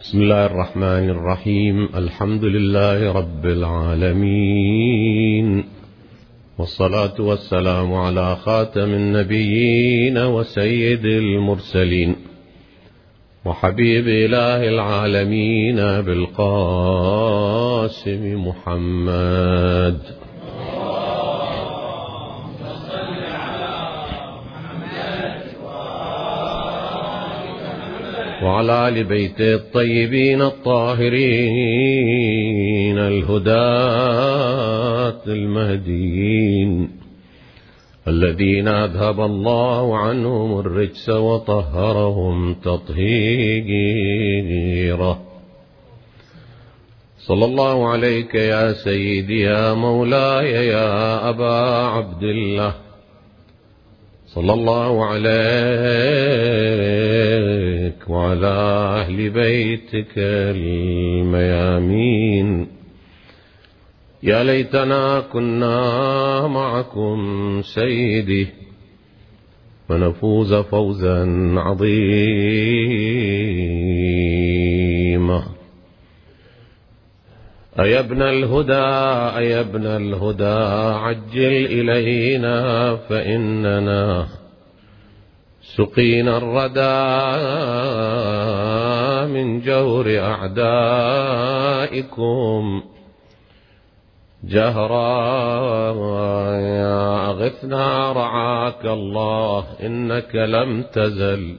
بسم الله الرحمن الرحيم الحمد لله رب العالمين والصلاة والسلام على خاتم النبيين وسيد المرسلين وحبيب إله العالمين بالقاسم محمد وعلى آل بيته الطيبين الطاهرين الهداة المهديين الذين أذهب الله عنهم الرجس وطهرهم تطهيرا صلى الله عليك يا سيدي يا مولاي يا أبا عبد الله. صلى الله عليك وعلى أهل بيتك الميامين. يا ليتنا كنا معكم سيدي ونفوز فوزا عظيما. أيا ابن الهدى أيا ابن الهدى عجل إلينا فإننا سقينا الردى من جور أعدائكم. جهرا أغثنا رعاك الله إنك لم تزل.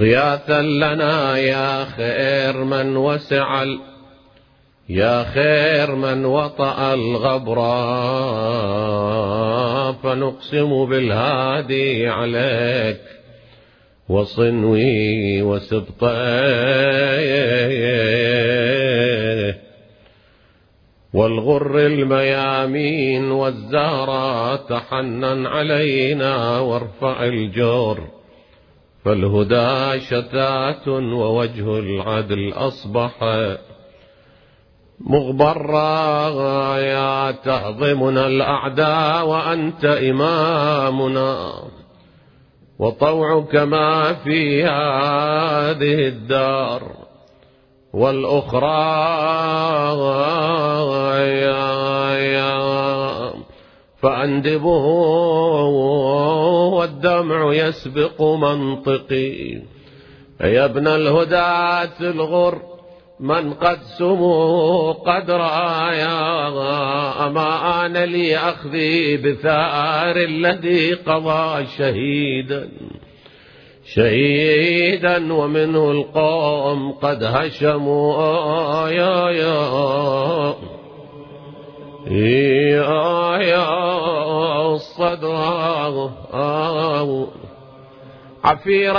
غياثا لنا يا خير من وسع يا خير من وطأ الغبرا فنقسم بالهادي عليك وصنوي وسبطيه والغر الميامين والزهرة تحنن علينا وارفع الجور فالهدى شتات ووجه العدل أصبح مغبرا يا تهضمنا الأعداء وأنت إمامنا. وطوعك ما في هذه الدار والأخرى فأندبه والدمع يسبق منطقي. يا ابن الهداة الغر من قد سمو قد رايا أما آن لي أخذي بثار الذي قضى شهيدا. شهيدا ومنه القوم قد هشموا. يا يا يا يا الصدر. عفيرة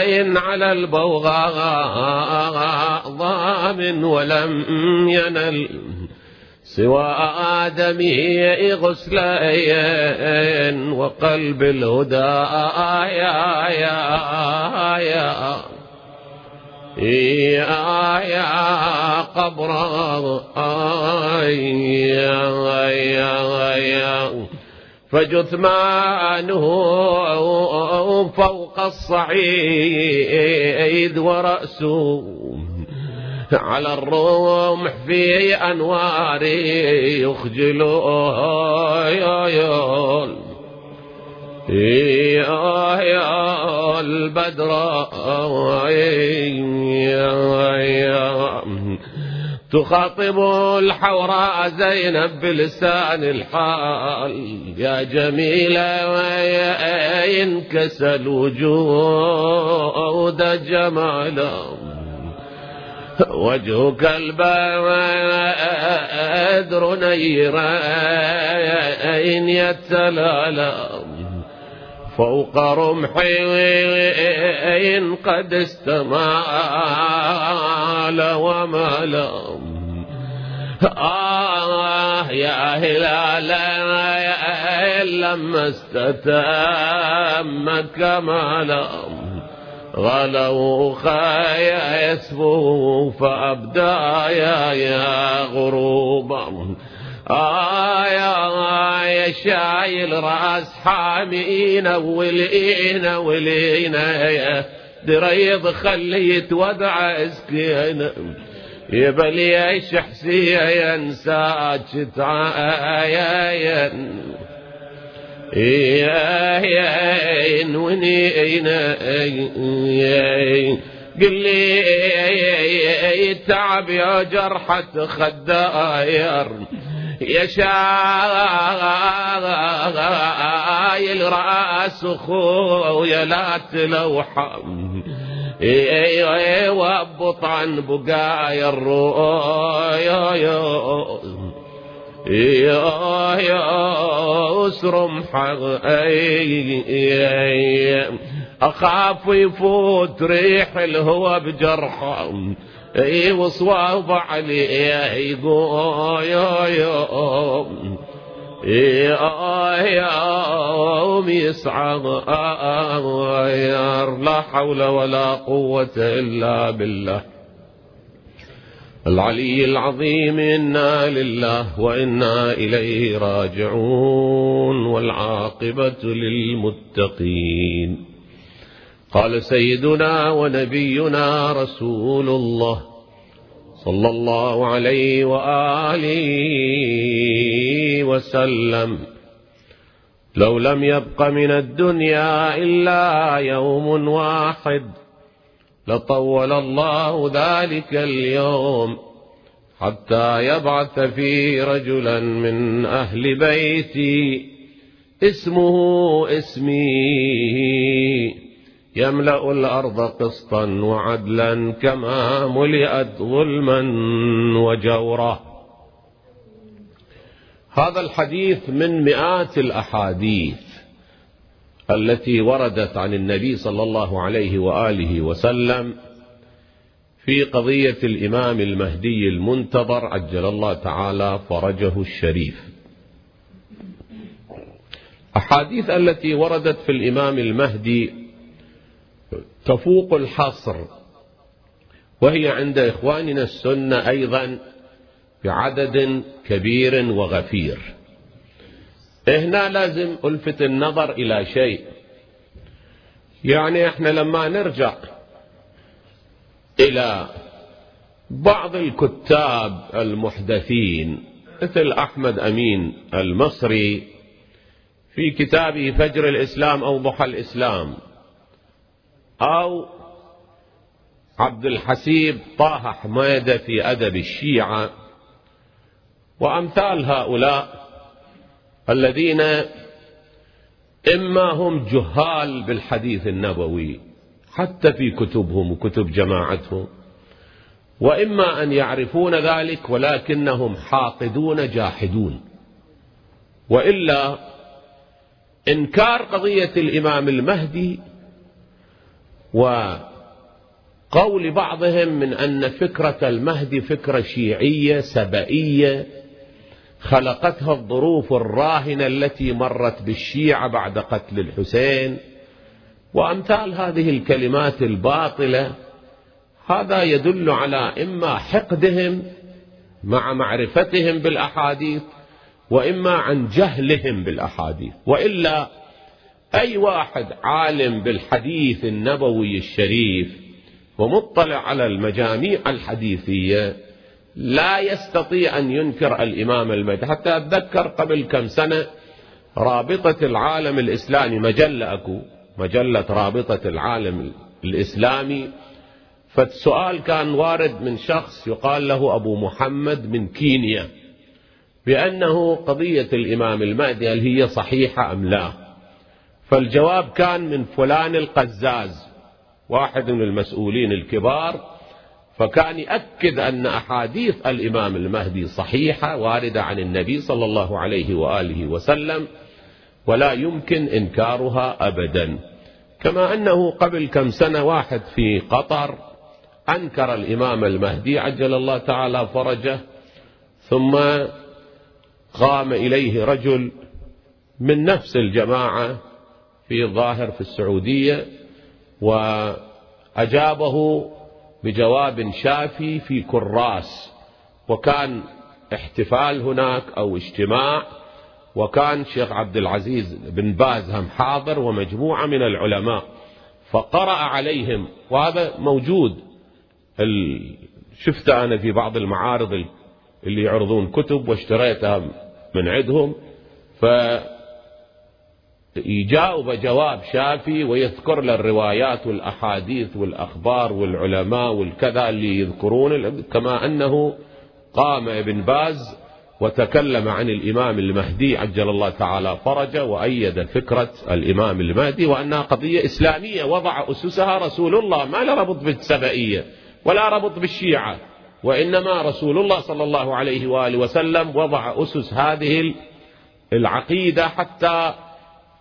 أين على البوغاء ضامن ولم ينل. سوى آدمي غسلين وقلب الهدى يا يا يا يا. يا قبر يا يا يا. فجثمانه فوق الصعيد ورأسه على الرمح في أنوار يخجل. يا يا البدر يا تخاطب الحوراء زينب بلسان الحال. يا جميلة ويا ينكسل وجود جمالا؟ وجهك البدر أين يتلالم فوق رمحي إن قد استمال وملم آه يا هلال لما استتم كمالم غلوا خايا يسفو فأبدى يا يا غروبا آه يا يا شايل رأس حامينا ولينا ولينا دريض خليت ودع اسكين يبلي إيش حسين عاين يا ونين قل لي تعب يا جرحة خداير. يا شايل راس اخويا لا تلوحم وابط عن بقايا الرؤيا. يا يا اسرم أخاف يفوت ريح الهوى بجرحه إي وصواب علي يقول يا يا. يوم يصعد لا حول ولا قوة إلا بالله العلي العظيم إنا لله وإنا إليه راجعون والعاقبة للمتقين. قال سيدنا ونبينا رسول الله صلى الله عليه وآله وسلم. لو لم يبق من الدنيا إلا يوم واحد لطول الله ذلك اليوم حتى يبعث في رجلا من أهل بيتي اسمه اسمي. يملأ الأرض قسطا وعدلا كما ملئت ظلما وجورا. هذا الحديث من مئات الأحاديث التي وردت عن النبي صلى الله عليه وآله وسلم في قضية الإمام المهدي المنتظر عجل الله تعالى فرجه الشريف. أحاديث التي وردت في الإمام المهدي تفوق الحصر وهي عند إخواننا السنة أيضا بعدد كبير وغفير. هنا لازم ألفت النظر إلى شيء. يعني إحنا لما نرجع إلى بعض الكتاب المحدثين مثل أحمد أمين المصري في كتابه فجر الإسلام أو ضحى الإسلام أو عبد الحسيب طه حميدة في أدب الشيعة وأمثال هؤلاء الذين إما هم جهال بالحديث النبوي حتى في كتبهم وكتب جماعتهم وإما أن يعرفون ذلك ولكنهم حاقدون جاحدون. وإلا إنكار قضية الإمام المهدي وقول بعضهم من أن فكرة المهدي فكرة شيعية سبئية خلقتها الظروف الراهنة التي مرت بالشيعة بعد قتل الحسين وأمثال هذه الكلمات الباطلة هذا يدل على إما حقدهم مع معرفتهم بالأحاديث وإما عن جهلهم بالأحاديث. وإلا أي واحد عالم بالحديث النبوي الشريف ومطلع على المجاميع الحديثية لا يستطيع أن ينكر الإمام المهدي حتى أتذكر قبل كم سنة رابطة العالم الإسلامي مجلة أكو مجلة رابطة العالم الإسلامي. فالسؤال كان وارد من شخص يقال له أبو محمد من كينيا بأنه قضية الإمام المهدي هل هي صحيحة أم لا؟ فالجواب كان من فلان القزاز واحد من المسؤولين الكبار. فكان يأكد أن أحاديث الإمام المهدي صحيحة واردة عن النبي صلى الله عليه وآله وسلم ولا يمكن إنكارها أبدا. كما أنه قبل كم سنة واحد في قطر أنكر الإمام المهدي عجل الله تعالى فرجه ثم قام إليه رجل من نفس الجماعة في ظاهر في السعودية وأجابه بجواب شافي في كراس وكان احتفال هناك أو اجتماع وكان شيخ عبد العزيز بن باز هم حاضر ومجموعة من العلماء فقرأ عليهم وهذا موجود شفت أنا في بعض المعارض اللي يعرضون كتب واشتريتها من عندهم ف يجاوب جواب شافي ويذكر له الروايات والأحاديث والأخبار والعلماء والكذا اللي يذكرون كما أنه قام ابن باز وتكلم عن الإمام المهدي عجل الله تعالى فرجه وأيد فكرة الإمام المهدي وأنها قضية إسلامية وضع أسسها رسول الله ما لا ربط بالسبئية ولا ربط بالشيعة وإنما رسول الله صلى الله عليه وآله وسلم وضع أسس هذه العقيدة حتى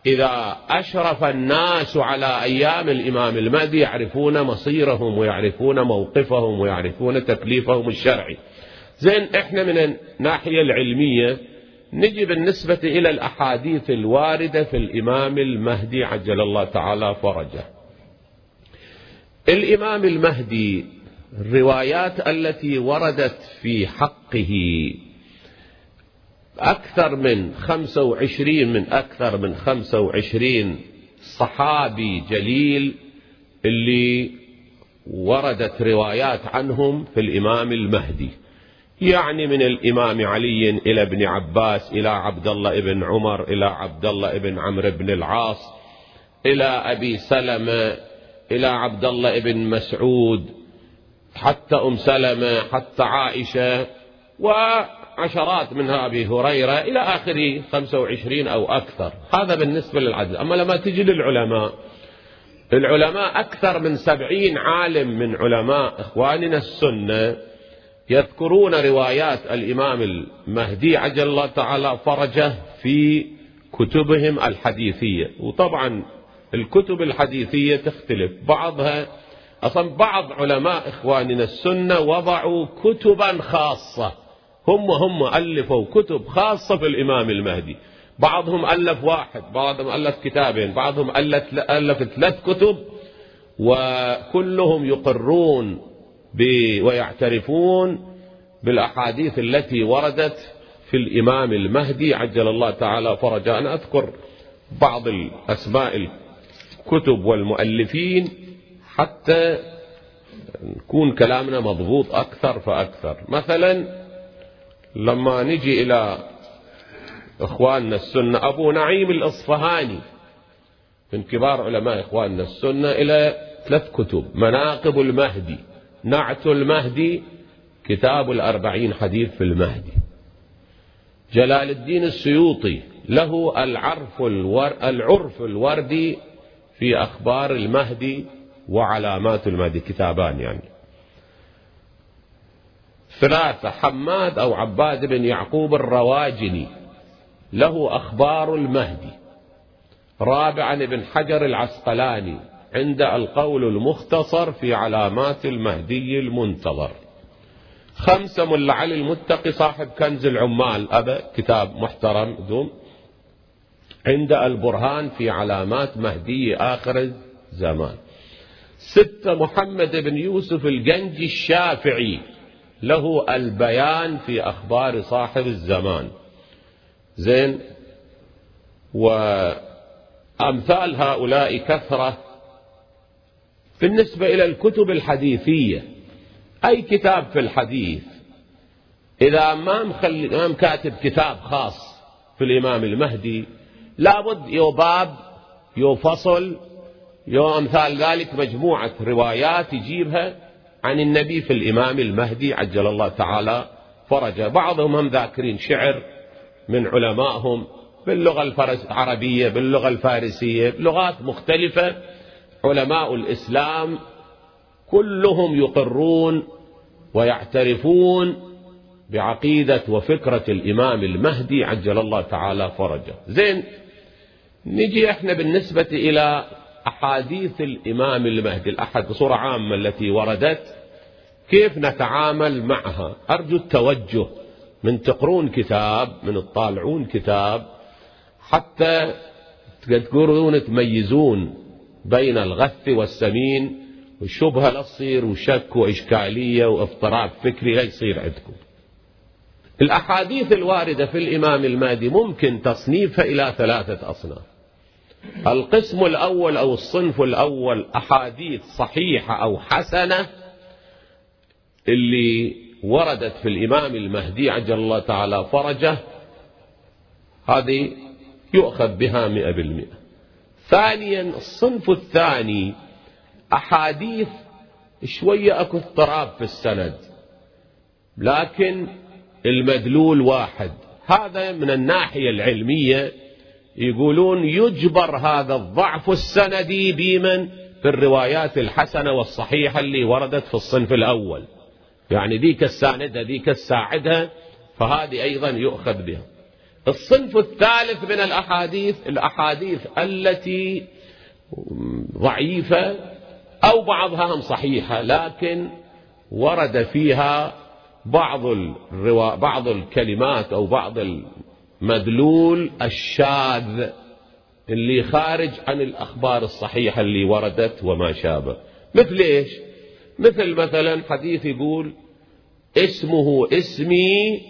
إذا أشرف الناس على أيام الإمام المهدي يعرفون مصيرهم ويعرفون موقفهم ويعرفون تكليفهم الشرعي. زين إحنا من الناحية العلمية نجي بالنسبة إلى الأحاديث الواردة في الإمام المهدي عجل الله تعالى فرجه. الإمام المهدي الروايات التي وردت في حقه أكثر من خمسة وعشرين من أكثر من خمسة وعشرين صحابي جليل اللي وردت روايات عنهم في الإمام المهدي. يعني من الإمام علي إلى ابن عباس إلى عبد الله بن عمر إلى عبد الله بن عمرو بن العاص إلى أبي سلمة إلى عبد الله بن مسعود حتى أم سلمة حتى عائشة وعشرات منها أبي هريرة إلى آخره 25 أو أكثر. هذا بالنسبة للعدد أما لما تجي للعلماء العلماء أكثر من سبعين عالم من علماء إخواننا السنة يذكرون روايات الإمام المهدي عجل الله تعالى فرجه في كتبهم الحديثية. وطبعا الكتب الحديثية تختلف. بعضها أصلا بعض علماء إخواننا السنة وضعوا كتبا خاصة. هم هم ألفوا كتب خاصة في الإمام المهدي. بعضهم ألف واحد بعضهم ألف كتابين بعضهم ألف, ثلاث كتب وكلهم يقرون ويعترفون بالأحاديث التي وردت في الإمام المهدي. عجل الله تعالى فرجا أنا أذكر بعض الأسماء الكتب والمؤلفين حتى نكون كلامنا مضبوط أكثر فأكثر. مثلا لما نجي إلى إخواننا السنة أبو نعيم الإصفهاني من كبار علماء إخواننا السنة إلى ثلاث كتب. مناقب المهدي. نعت المهدي كتاب الأربعين حديث في المهدي. جلال الدين السيوطي له العرف, الور العرف الوردي في أخبار المهدي وعلامات المهدي. كتابان يعني. ثلاثة حماد أو عباد بن يعقوب الرواجني له أخبار المهدي. رابعا ابن حجر العسقلاني عند القول المختصر في علامات المهدي المنتظر. خمسة ملا علي المتقي صاحب كنز العمال. أبا كتاب محترم دوم عند البرهان في علامات مهدي آخر الزمان. ستة محمد بن يوسف الجنجي الشافعي. له البيان في أخبار صاحب الزمان. زين؟ وأمثال هؤلاء كثرة بالنسبة إلى الكتب الحديثية. أي كتاب في الحديث؟ إذا ما مخلي ما كاتب كتاب خاص في الإمام المهدي لابد يو باب يو فصل يو أمثال ذلك مجموعة روايات يجيبها عن النبي في الإمام المهدي عجل الله تعالى فرجه بعضهم هم ذاكرين شعر من علمائهم باللغة العربية باللغة الفارسية لغات مختلفة. علماء الإسلام كلهم يقرون ويعترفون بعقيدة وفكرة الإمام المهدي عجل الله تعالى فرجه. زين نجي إحنا بالنسبة إلى أحاديث الإمام المهدي الأحد بصورة عامة التي وردت. كيف نتعامل معها؟ أرجو التوجه من تقرون كتاب من تطالعون كتاب حتى تقدرون تميزون بين الغث والسمين والشبهة لا تصير وشك وإشكالية واضطراب فكري لا يصير عندكم. الأحاديث الواردة في الإمام المهدي ممكن تصنيفها إلى ثلاثة أصناف. القسم الأول أو الصنف الأول أحاديث صحيحة أو حسنة اللي وردت في الإمام المهدي عجل الله تعالى فرجه هذه يؤخذ بها مئة بالمئة. ثانيا الصنف الثاني أحاديث شوية أكو اضطراب في السند لكن المدلول واحد. هذا من الناحية العلمية يقولون يجبر هذا الضعف السندي بمن؟ في الروايات الحسنة والصحيحة اللي وردت في الصنف الأول. يعني ذيك الساندة ذيك الساعدة فهذه أيضا يؤخذ بها. الصنف الثالث من الأحاديث الأحاديث التي ضعيفة أو بعضها هم صحيحة لكن ورد فيها بعض الروا... بعض الكلمات أو بعض المدلول الشاذ اللي خارج عن الأخبار الصحيحة اللي وردت وما شابه. مثل إيش؟ مثل مثلا حديث يقول اسمه اسمي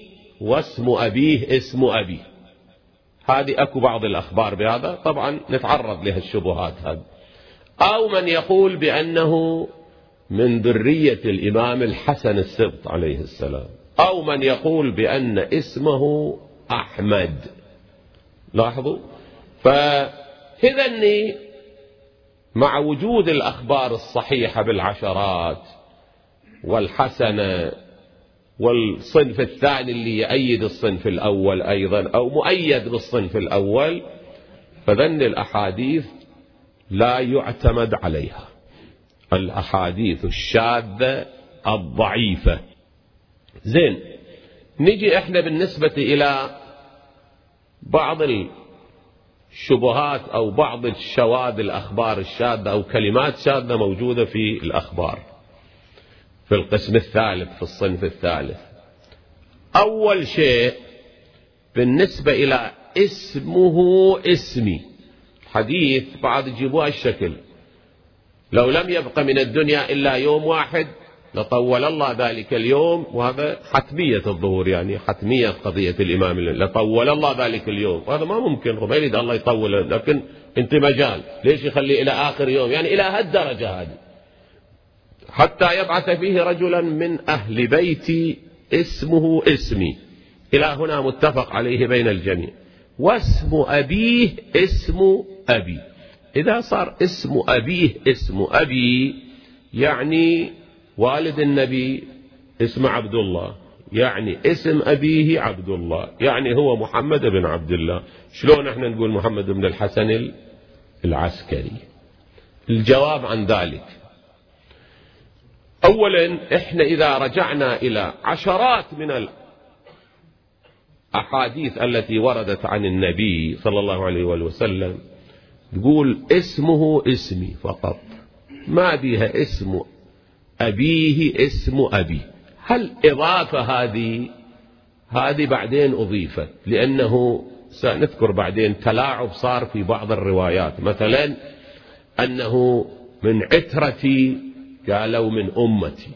واسم أبيه اسم أبي. هذه أكو بعض الأخبار بهذا. طبعا نتعرض لها الشبهات هذه. أو من يقول بأنه من ذرية الإمام الحسن السبط عليه السلام. أو من يقول بأن اسمه أحمد. لاحظوا؟ فإذا مع وجود الأخبار الصحيحة بالعشرات والحسنة والصنف الثاني اللي يأيد الصنف الأول أيضا أو مؤيد بالصنف الأول فذن الأحاديث لا يعتمد عليها. الأحاديث الشاذة الضعيفة. زين نجي إحنا بالنسبة إلى بعض الشبهات أو بعض الشواذ الأخبار الشاذة أو كلمات شاذة موجودة في الأخبار. في القسم الثالث في الصنف الثالث. أول شيء بالنسبة إلى اسمه اسمي. حديث بعض يجيبوها الشكل. لو لم يبق من الدنيا إلا يوم واحد لطول الله ذلك اليوم وهذا حتمية الظهور يعني حتمية قضية الإمام لطول الله ذلك اليوم. وهذا ما ممكن ما يريد الله يطول لكن أنت مجال. ليش يخلي إلى آخر يوم؟ يعني إلى هالدرجة هذه. حتى يبعث فيه رجلا من أهل بيتي اسمه اسمي. إلى هنا متفق عليه بين الجميع. واسم أبيه اسم أبي. إذا صار اسم أبيه اسم أبي يعني والد النبي اسم عبد الله يعني اسم أبيه عبد الله يعني هو محمد بن عبد الله. شلون إحنا نقول محمد بن الحسن العسكري؟ الجواب عن ذلك. أولا إحنا إذا رجعنا إلى عشرات من الأحاديث التي وردت عن النبي صلى الله عليه وسلم تقول اسمه اسمي فقط. ما بها اسم أبيه اسم أبي. هل إضافة هذه؟ هذه بعدين أضيفت لأنه سنذكر بعدين تلاعب صار في بعض الروايات. مثلا أنه من عترتي قالوا من أمتي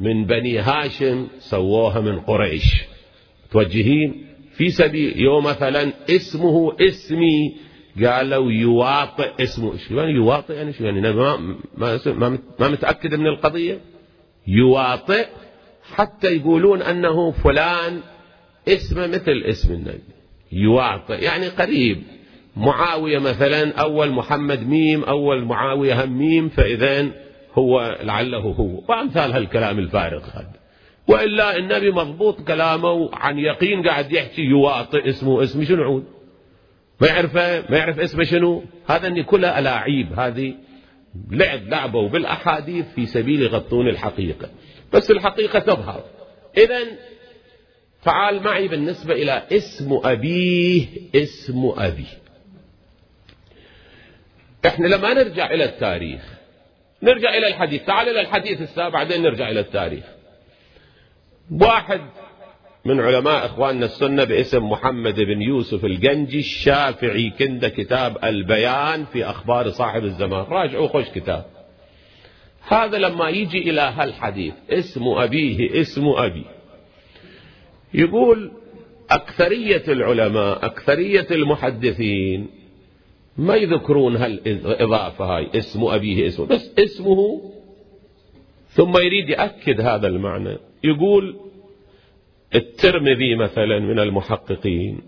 من بني هاشم سووها من قريش. توجهين في سبيل يوم مثلا اسمه اسمي قالوا يواطئ اسمه. شو يعني يواطئ؟ يعني شو يعني؟ ما ما ما متأكد من القضية؟ يواطئ حتى يقولون أنه فلان اسمه مثل اسم النبي. يواطئ. يعني قريب. معاوية مثلا أول محمد ميم أول معاوية هم ميم فإذا هو لعله هو. وأمثال هالكلام الفارغ هذا. وإلا النبي مضبوط كلامه عن يقين قاعد يحكي يواطئ اسمه اسم. شنو عود؟ ما يعرفه ما يعرف اسمه شنو. هذا إني كلها ألاعيب. هذه لعب لعبوا بالأحاديث في سبيل يغطون الحقيقة. بس الحقيقة تظهر. إذا تعال معي بالنسبة إلى اسم أبيه اسم أبي. إحنا لما نرجع إلى التاريخ نرجع إلى الحديث. تعال إلى الحديث السابع بعدين نرجع إلى التاريخ. واحد من علماء إخواننا السنة باسم محمد بن يوسف الجنجي الشافعي. كند كتاب البيان في أخبار صاحب الزمان. راجعوا خوش كتاب. هذا لما يجي إلى هالحديث اسم أبيه اسم أبي. يقول أكثرية العلماء أكثرية المحدثين ما يذكرون هالإضافة هاي. اسم أبيه اسمه بس اسمه ثم يريد يأكد هذا المعنى. يقول الترمذي مثلا من المحققين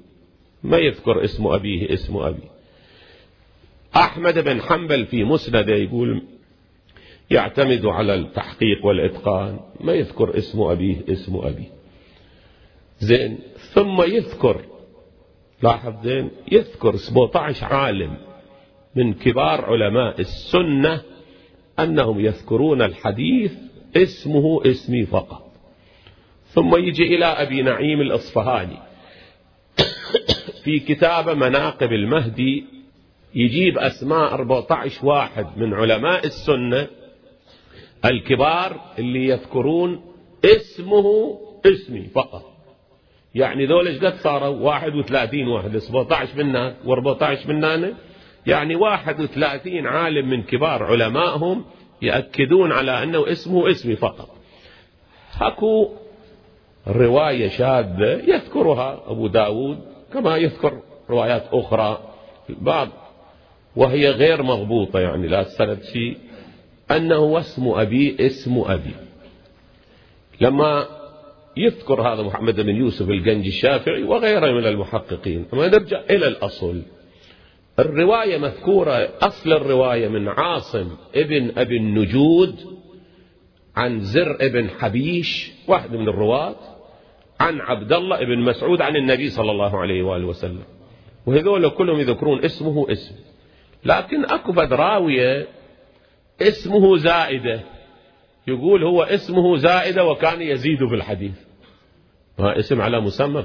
ما يذكر اسم أبيه اسم أبي. أحمد بن حنبل في مسنده يقول يعتمد على التحقيق والإتقان ما يذكر اسم أبيه اسم أبي. زين ثم يذكر لاحظ زين يذكر 17 عالم من كبار علماء السنة أنهم يذكرون الحديث اسمه اسمي فقط. ثم يجي إلى أبي نعيم الأصفهاني. في كتاب مناقب المهدي يجيب أسماء 14 واحد من علماء السنة الكبار اللي يذكرون اسمه اسمي فقط. يعني ذول إيش قد صاروا 31 واحد 17 منا و14 مننا يعني 31 عالم من كبار علمائهم يأكدون على أنه اسمه اسمي فقط. أكو رواية شاذة يذكرها أبو داود كما يذكر روايات أخرى بعض وهي غير مضبوطة يعني لا تستند شيء. أنه اسم أبي اسم أبي. لما يذكر هذا محمد بن يوسف الجنجي الشافعي وغيره من المحققين أما نرجع إلى الأصل. الرواية مذكورة أصل الرواية من عاصم ابن أبي النجود عن زر ابن حبيش واحد من الرواة. عن عبد الله ابن مسعود عن النبي صلى الله عليه وآله وسلم. وهذول كلهم يذكرون اسمه اسم. لكن أكو راوية اسمه زائدة. يقول هو اسمه زائدة وكان يزيد في الحديث. ما اسم على مسمى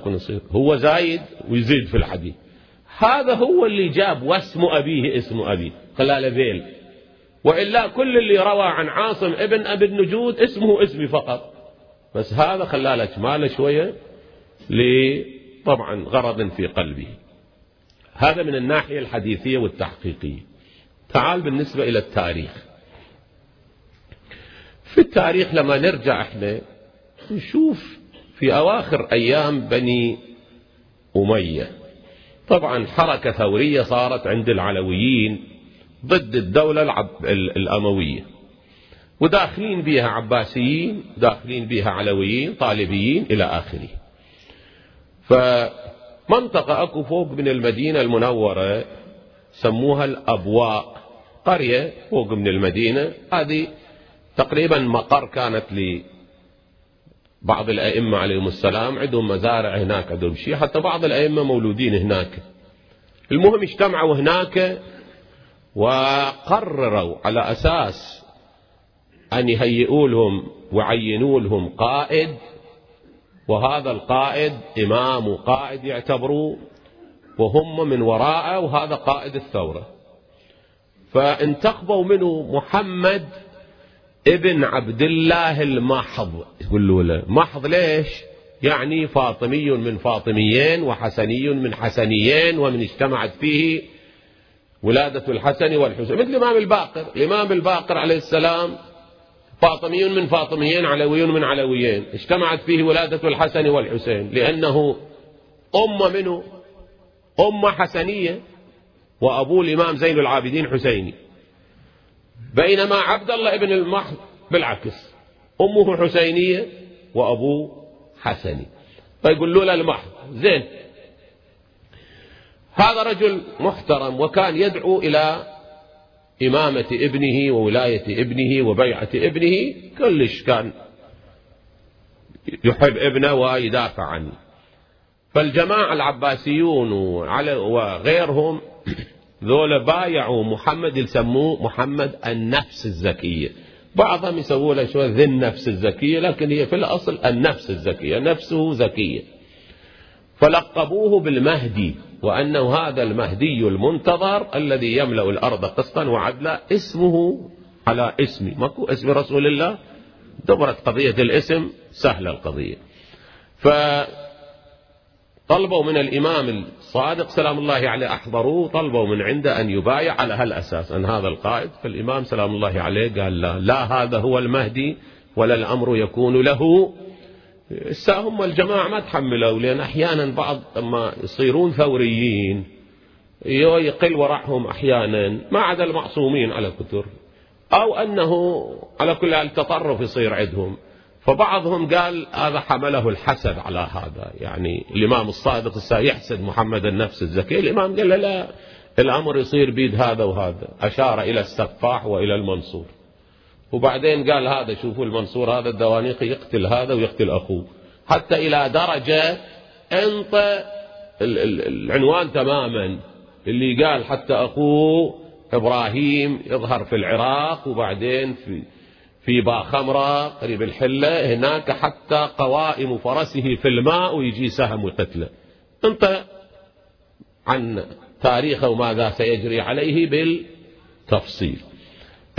هو زايد ويزيد في الحديث. هذا هو اللي جاب واسم أبيه اسم أبيه خلال ذيل. وإلا كل اللي روى عن عاصم ابن أبي النجود اسمه اسمي فقط. بس هذا خلاله ماله شوية لطبعا غرض في قلبه هذا من الناحية الحديثية والتحقيقية. تعال بالنسبة إلى التاريخ. في التاريخ لما نرجع إحنا نشوف في أواخر أيام بني أمية. طبعا حركة ثورية صارت عند العلويين ضد الدولة الأموية. وداخلين بها عباسيين داخلين بها علويين طالبيين إلى آخره. فمنطقة أكو فوق من المدينة المنورة سموها الأبواء قرية فوق من المدينة. هذه تقريبا مقر كانت لبعض الأئمة عليهم السلام. عندهم مزارع هناك عندهم شيء حتى بعض الأئمة مولودين هناك. المهم اجتمعوا هناك وقرروا على أساس أن يهيئوا لهم وعينوا لهم قائد وهذا القائد إمام وقائد يعتبروه وهم من وراءه وهذا قائد الثورة. فانتخبوا منه محمد ابن عبد الله المحض يقولوا له محض ليش؟ يعني فاطمي من فاطميين وحسني من حسنيين ومن اجتمعت فيه ولادة الحسن والحسين مثل الإمام الباقر. الإمام الباقر عليه السلام فاطمي من فاطميين علوي من علويين. اجتمعت فيه ولادة الحسن والحسين لأنه أمة منه أمة حسنية وأبوه الإمام زين العابدين حسيني. بينما عبد الله ابن المحض بالعكس أمه حسينية وأبوه حسني. فيقول له المحض زين. هذا رجل محترم وكان يدعو إلى إمامة ابنه وولاية ابنه وبيعة ابنه كلش كان يحب ابنه ويدافع عنه. فالجماعة العباسيون وغيرهم ذولا بايعوا محمد يسموه محمد النفس الزكية. بعضهم يسووا له شوية ذي النفس الزكية لكن هي في الأصل النفس الزكية نفسه زكية. فلقبوه بالمهدي وأنه هذا المهدي المنتظر الذي يملأ الأرض قسطا وعدلا اسمه على اسمي. ماكو اسم رسول الله؟ دبرت قضية الاسم سهلة القضية. ف طلبوا من الإمام الصادق سلام الله عليه أحضروه طلبوا من عنده أن يبايع على هالأساس. أن هذا القائد فالإمام سلام الله عليه قال لا لا هذا هو المهدي ولا الأمر يكون له هم الجماعة ما تحملوا لأن أحيانا بعض لما يصيرون ثوريين يقل ورعهم أحيانا ما عدا المعصومين على كثر أو أنه على كل حال تطرف يصير عندهم. فبعضهم قال هذا حمله الحسد على هذا. يعني الإمام الصادق يحسد محمد النفس الزكي. الإمام قال لا الأمر يصير بيد هذا وهذا. أشار إلى السفاح وإلى المنصور. وبعدين قال هذا شوفوا المنصور هذا الدوانيقي يقتل هذا ويقتل أخوه. حتى إلى درجة انطى العنوان تماما اللي قال حتى أخوه إبراهيم يظهر في العراق وبعدين في في باخمرة قريب الحلة هناك حتى قوائم فرسه في الماء ويجي سهم ويقتله انت عن تاريخه وماذا سيجري عليه بالتفصيل.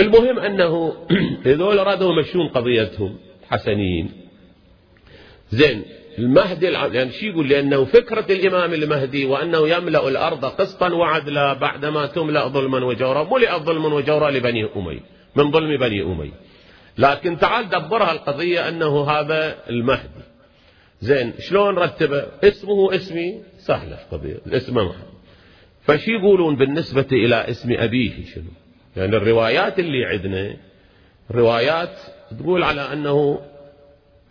المهم أنه هذول رادوا يمشون قضيتهم حسنين. زين المهدي يعني شو يقول؟ لأنه فكرة الإمام المهدي وأنه يملأ الأرض قسطا وعدلا بعدما تملأ ظلما وجورا. ملئت ظلما وجورا لبني أمي من ظلم بني أمي. لكن تعال دبرها القضية أنه هذا المهدي. زين شلون رتبه؟ اسمه اسمي سهلة قضية اسمه محمد فشي يقولون بالنسبة إلى اسم أبيه شنو؟ يعني الروايات اللي عندنا روايات تقول على أنه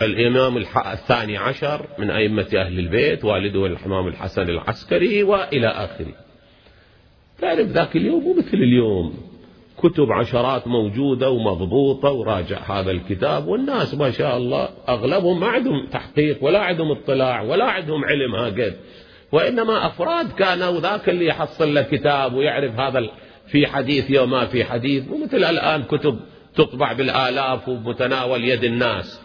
الإمام الثاني عشر من أئمة أهل البيت والده الإمام الحسن العسكري وإلى آخره. تعرف ذاك اليوم مو مثل اليوم. كتب عشرات موجودة ومضبوطة وراجع هذا الكتاب والناس ما شاء الله أغلبهم ما عندهم تحقيق ولا عندهم اطلاع ولا عندهم علم هكذا وإنما أفراد كانوا ذاك اللي يحصل له كتاب ويعرف هذا في حديث وما في حديث ومثل الآن كتب تطبع بالآلاف ومتناول يد الناس.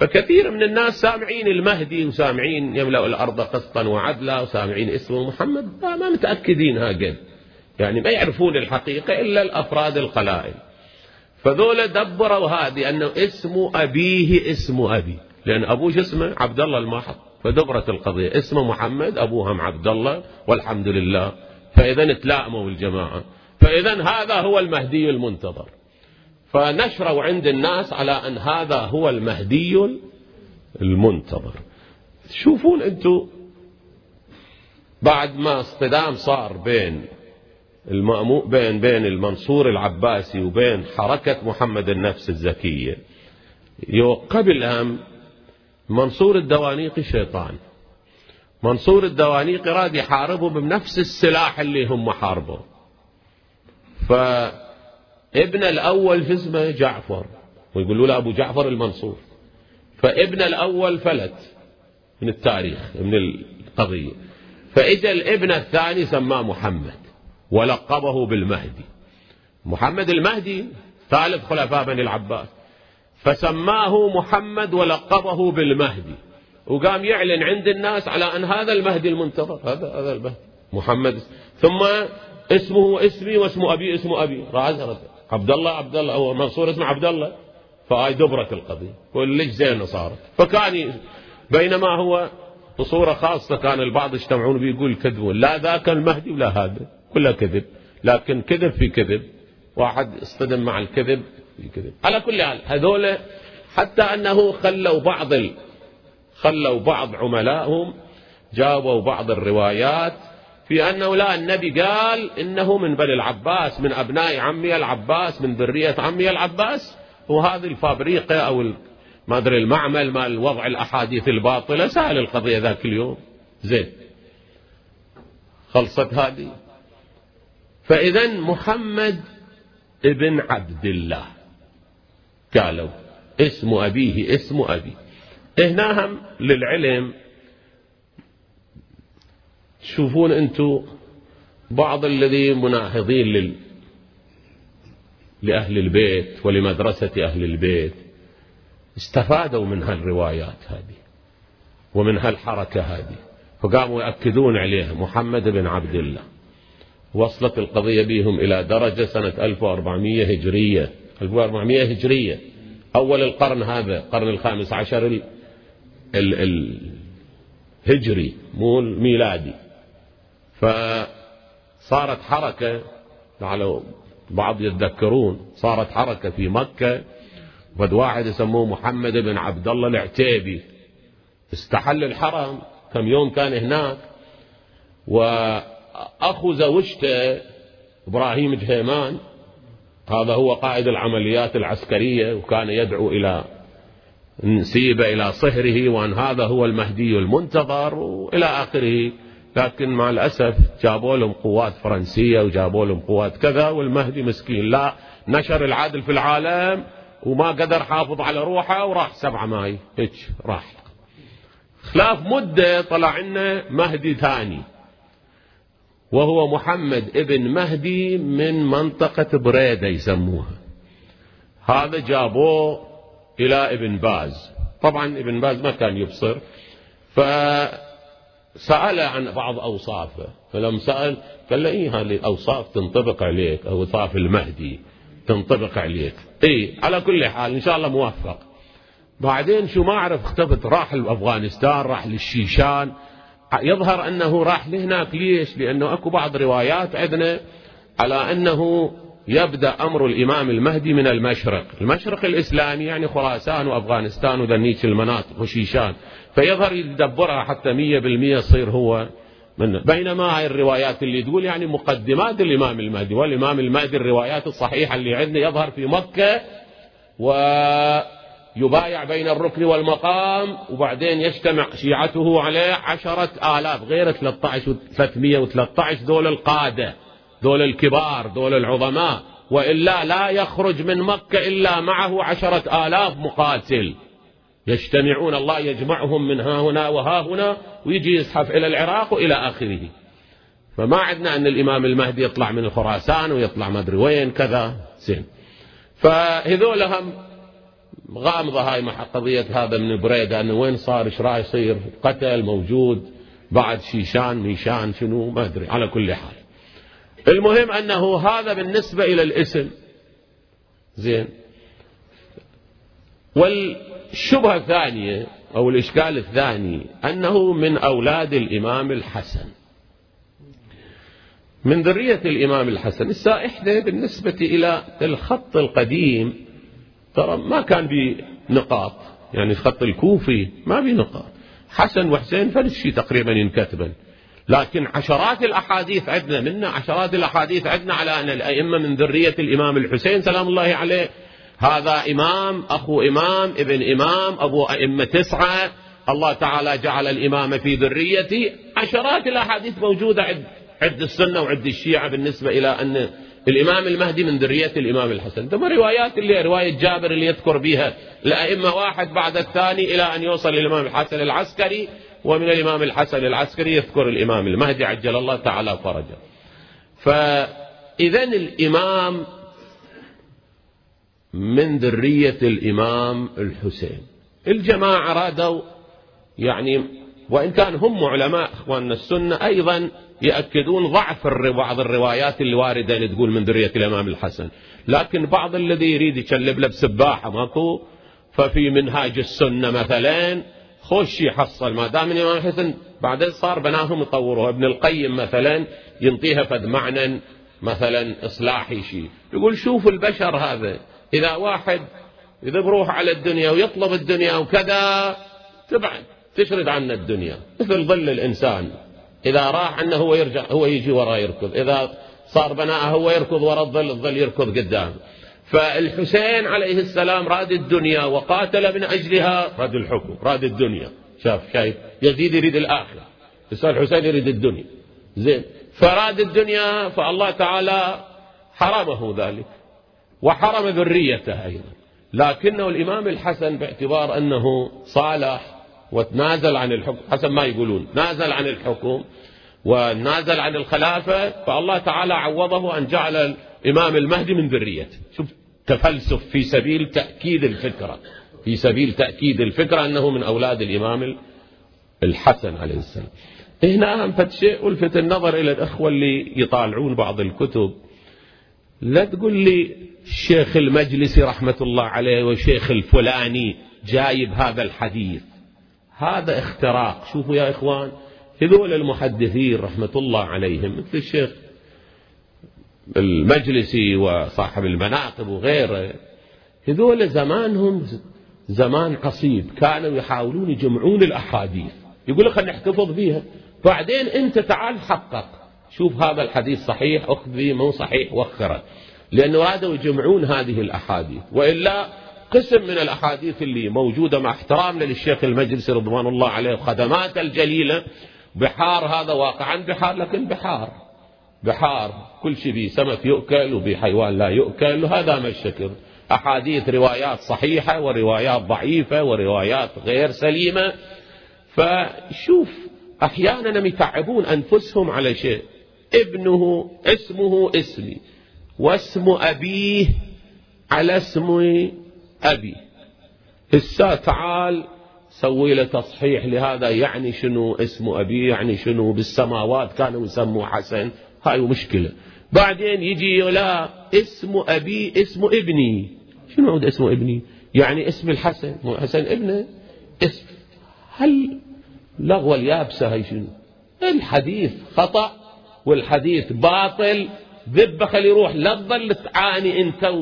فكثير من الناس سامعين المهدي وسامعين يملأ الأرض قسطا وعدلا وسامعين اسمه محمد ما متأكدين هكذا يعني ما يعرفون الحقيقة إلا الأفراد القلائل. فذولا دبروا هذه أنه اسم أبيه اسم أبي. لأن أبوه اسمه؟ عبد الله الماحط فدبرت القضية. اسمه محمد أبوهم عبد الله والحمد لله. فإذا تلائموا الجماعة فإذا هذا هو المهدي المنتظر. فنشروا عند الناس على أن هذا هو المهدي المنتظر. تشوفون أنتم بعد ما اصطدام صار بين المأمو بين بين المنصور العباسي وبين حركة محمد النفس الزكية. قبل أهم منصور الدوانيقي شيطان. منصور الدوانيقي راد يحاربه بنفس السلاح اللي هم حاربوا فابن الأول في اسمه جعفر ويقولوا له أبو جعفر المنصور. فابن الأول فلت من التاريخ من القضية. فإجا الابن الثاني سماه محمد ولقبه بالمهدي. محمد المهدي ثالث خلفاء بني العباس. فسماه محمد ولقبه بالمهدي. وقام يعلن عند الناس على أن هذا المهدي المنتظر هذا هذا المهدي محمد. ثم اسمه اسمي واسم أبي اسم أبي. عبد الله عبد الله. أو منصور اسمه عبد الله. فهاي دبرت القضية وليش زين صارت؟ فكان بينما هو بصورة خاصة كان البعض يجتمعون بيقول كذبون لا ذاك المهدي ولا هذا. كلها كذب. لكن كذب في كذب. واحد اصطدم مع الكذب في كذب. على كل حال هذول حتى أنه خلوا بعض. خلوا بعض عملائهم جابوا بعض الروايات في أنه لا النبي قال إنه من بني العباس من أبناء عمي العباس من ذرية عمي العباس. وهذه الفابريقة أو ما أدري المعمل مال وضع الأحاديث الباطلة. سهل القضية ذاك اليوم. زين. خلصت هذه. فإذا محمد ابن عبد الله. قالوا اسم أبيه اسم أبي. هنا هم للعلم. تشوفون أنتم بعض الذي مناهضين لل... لأهل البيت ولمدرسة أهل البيت. استفادوا من هالروايات هذه ومن هالحركة هذه. فقاموا يأكدون عليها محمد بن عبد الله. وصلت القضية بهم إلى درجة سنة 1400 هجرية. 1400 هجرية. أول القرن هذا القرن الخامس عشر الهجري مو الميلادي فصارت حركة على بعض يتذكرون صارت حركة في مكة وقد واحد يسموه محمد بن عبد الله العتيبي. استحل الحرم كم يوم كان هناك و أخو زوجته إبراهيم جهيمان هذا هو قائد العمليات العسكرية وكان يدعو إلى نسيب إلى صهره وأن هذا هو المهدي المنتظر وإلى آخره. لكن مع الأسف جابوا لهم قوات فرنسية وجابوا لهم قوات كذا والمهدي مسكين. لا نشر العدل في العالم وما قدر حافظ على روحه وراح سبعة ماي. هيك راح. خلاف مدة طلع لنا مهدي ثاني وهو محمد ابن مهدي من منطقة بريدة يسموها. هذا جابوه إلى ابن باز. طبعا ابن باز ما كان يبصر. فسأل عن بعض أوصافه. فلما سأل قال له إيه هذه الأوصاف تنطبق عليك؟ أوصاف المهدي تنطبق عليك. إيه على كل حال إن شاء الله موفق. بعدين شو ما أعرف اختفت راح لأفغانستان راح للشيشان. يظهر أنه راح لهناك. ليش؟ لأنه أكو بعض روايات عندنا على أنه يبدأ أمر الإمام المهدي من المشرق. المشرق الإسلامي يعني خراسان وأفغانستان وذنيك المناطق وشيشان. فيظهر يدبرها حتى مية بالمية يصير هو من بينما هاي الروايات اللي تقول يعني مقدمات الإمام المهدي. والإمام المهدي الروايات الصحيحة اللي عندنا يظهر في مكة ويبايع بين الركن والمقام وبعدين يجتمع شيعته عليه عشرة آلاف غير 13 313 دول القادة. دول الكبار دول العظماء. وإلا لا يخرج من مكة إلا معه عشرة آلاف مقاتل. يجتمعون الله يجمعهم من ها هنا وها هنا ويجي يزحف إلى العراق وإلى آخره. فما عندنا أن الإمام المهدي يطلع من خراسان ويطلع ما أدري وين كذا زين. فهذول هم غامضة هاي مع قضية هذا من بريدة أنه وين صار إيش راح يصير؟ قتل موجود بعد شيشان ميشان شنو؟ ما أدري على كل حال. المهم أنه هذا بالنسبة إلى الاسم. زين. والشبهة الثانية أو الإشكال الثاني أنه من أولاد الإمام الحسن. من ذرية الإمام الحسن. السائحة بالنسبة إلى الخط القديم. ترى ما كان بنقاط يعني الخط الكوفي ما بنقاط حسن وحسين فلس شيء تقريبا ينكتبا لكن عشرات الأحاديث عندنا منا عشرات الأحاديث عندنا على أن الأئمة من ذرية الإمام الحسين سلام الله عليه هذا إمام أخو إمام ابن إمام أبو أئمة تسعة الله تعالى جعل الإمام في ذريتي. عشرات الأحاديث موجودة عند عند السنة وعند الشيعة بالنسبة إلى أن الإمام المهدي من ذرية الإمام الحسن. ثم روايات اللي رواية جابر اللي يذكر بها الأئمة واحد بعد الثاني إلى أن يوصل الإمام الحسن العسكري. ومن الإمام الحسن العسكري يذكر الإمام المهدي عجل الله تعالى فرجه. فإذا الإمام من ذرية الإمام الحسين. الجماعة رادوا يعني وإن كان هم علماء إخواننا السنة أيضا يأكدون ضعف بعض الروايات اللي واردة اللي تقول من ذرية الإمام الحسن. لكن بعض الذي يريد يشلب له بسباحة ماكو. ففي منهاج السنة مثلا خوش يحصل ما دام الإمام الحسن بعدين صار بناهم يطوروها ابن القيم مثلا ينطيها فد معنى مثلا إصلاحي شيء يقول شوف البشر هذا إذا واحد إذا بروح على الدنيا ويطلب الدنيا وكذا تبعد تشرد عنا الدنيا. مثل ظل الإنسان. إذا راح عنه هو يرجع هو يجي وراه يركض. إذا صار بناءه هو يركض وراء الظل الظل يركض قدام. فالحسين عليه السلام راد الدنيا وقاتل من أجلها. راد الحكم راد الدنيا. شاف شايف؟ يزيد يريد الآخرة. بس الحسين يريد الدنيا. زين. فراد الدنيا فالله تعالى حرمه ذلك. وحرم ذريته أيضا. لكنه الإمام الحسن باعتبار أنه صالح وتنازل عن الحكم. حسب ما يقولون. نازل عن الحكم ونازل عن الخلافة. فالله تعالى عوضه أن جعل الإمام المهدي من ذريته. شوف تفلسف في سبيل تأكيد الفكرة. في سبيل تأكيد الفكرة أنه من أولاد الإمام الحسن عليه السلام. هنا أهم شيء ألفت النظر إلى الأخوة اللي يطالعون بعض الكتب. لا تقول لي الشيخ المجلسي رحمة الله عليه والشيخ الفلاني جايب هذا الحديث. هذا اختراق. شوفوا يا إخوان هذول المحدثين رحمة الله عليهم مثل الشيخ المجلسي وصاحب المناقب وغيره. هذول زمانهم زمان قصيب كانوا يحاولون يجمعون الأحاديث. يقول لك نحتفظ بها بعدين أنت تعال حقق. شوف هذا الحديث صحيح أخذ به مو صحيح وخره. لأنه أرادوا يجمعون هذه الأحاديث. وإلا قسم من الأحاديث اللي موجودة مع احترامنا للشيخ المجلسي رضوان الله عليه وخدماته الجليلة بحار هذا واقعا بحار لكن بحار. بحار كل شيء به سمك يؤكل وبه حيوان لا يؤكل وهذا ما الشكل. أحاديث روايات صحيحة وروايات ضعيفة وروايات غير سليمة. فشوف أحيانا يتعبون أنفسهم على شيء. ابنه اسمه اسمي واسم أبيه على اسم أبي. هسا تعال سوي له تصحيح لهذا يعني شنو اسم أبيه يعني شنو بالسماوات كانوا يسموه حسن. هاي مشكلة. بعدين يجي لا اسم أبي اسم ابني. شنو عود اسم ابني؟ يعني اسم الحسن. مو حسن ابنه اسم. هل لغوة اليابسة هاي شنو؟ الحديث خطأ والحديث باطل. ذبه خلي يروح لا تظل تعاني انت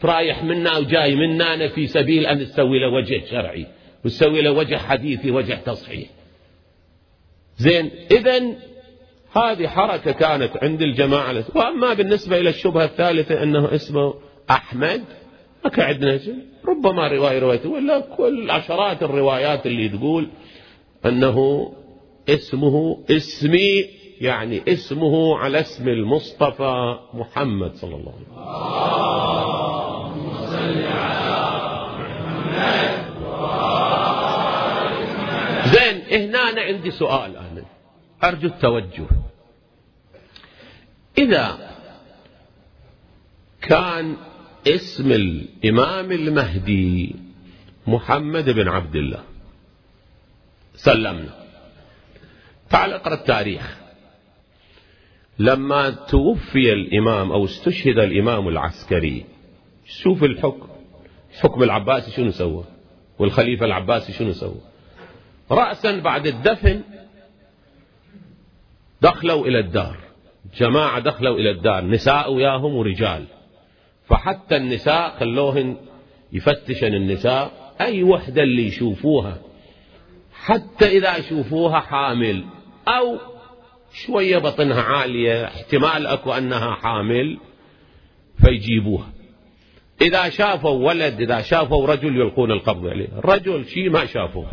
ترايح منا وجاي منا. أنا في سبيل أن تسوي له وجه شرعي وتسوي له وجه حديثي وجه تصحيح. زين إذا هذه حركة كانت عند الجماعة. وأما بالنسبة إلى الشبهة الثالثة أنه اسمه أحمد ما كان ربما رواية روايته ولا كل عشرات الروايات اللي تقول أنه اسمه اسمي يعني اسمه على اسم المصطفى محمد صلى الله عليه وسلم. زين هنا أنا عندي سؤال أنا أرجو التوجه. إذا كان اسم الإمام المهدي محمد بن عبد الله. سلمنا. تعال اقرأ التاريخ. لما توفي الإمام أو استشهد الإمام العسكري شوف الحكم. حكم العباسي شنو سوى؟ والخليفة العباسي شنو سوى؟ رأسا بعد الدفن دخلوا إلى الدار. جماعة دخلوا إلى الدار. نساء وياهم ورجال. فحتى النساء خلوهن يفتشن النساء. أي وحدة اللي يشوفوها. حتى إذا يشوفوها حامل. أو شوية بطنها عالية. احتمال أكو أنها حامل. فيجيبوها. إذا شافوا ولد إذا شافوا رجل يلقون القبض عليه. رجل شيء ما شافوه.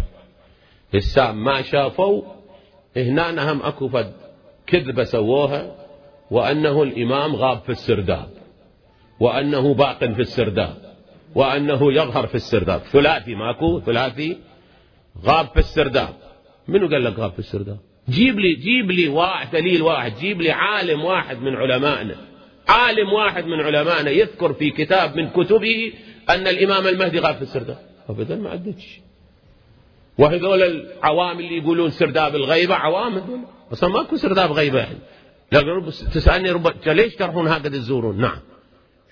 السام ما شافوا. هنا هم أكو فد. كذبة سووها وأنه الإمام غاب في السرداب وأنه باق في السرداب وأنه يظهر في السرداب. ثلاثي ماكو ثلاثي غاب في السرداب. منو قال لك غاب في السرداب؟ جيب لي جيب لي واحد دليل واحد جيب لي عالم واحد من علمائنا. عالم واحد من علمائنا يذكر في كتاب من كتبه أن الإمام المهدي غاب في السرداب. أبدا ما عدتش وهذول العوام اللي يقولون سرداب الغيبة عوام هذول. أصلا ماكو سرداب غيبة يعني لكن تسألني رب ليش تروحون هكذا تزورون؟ نعم.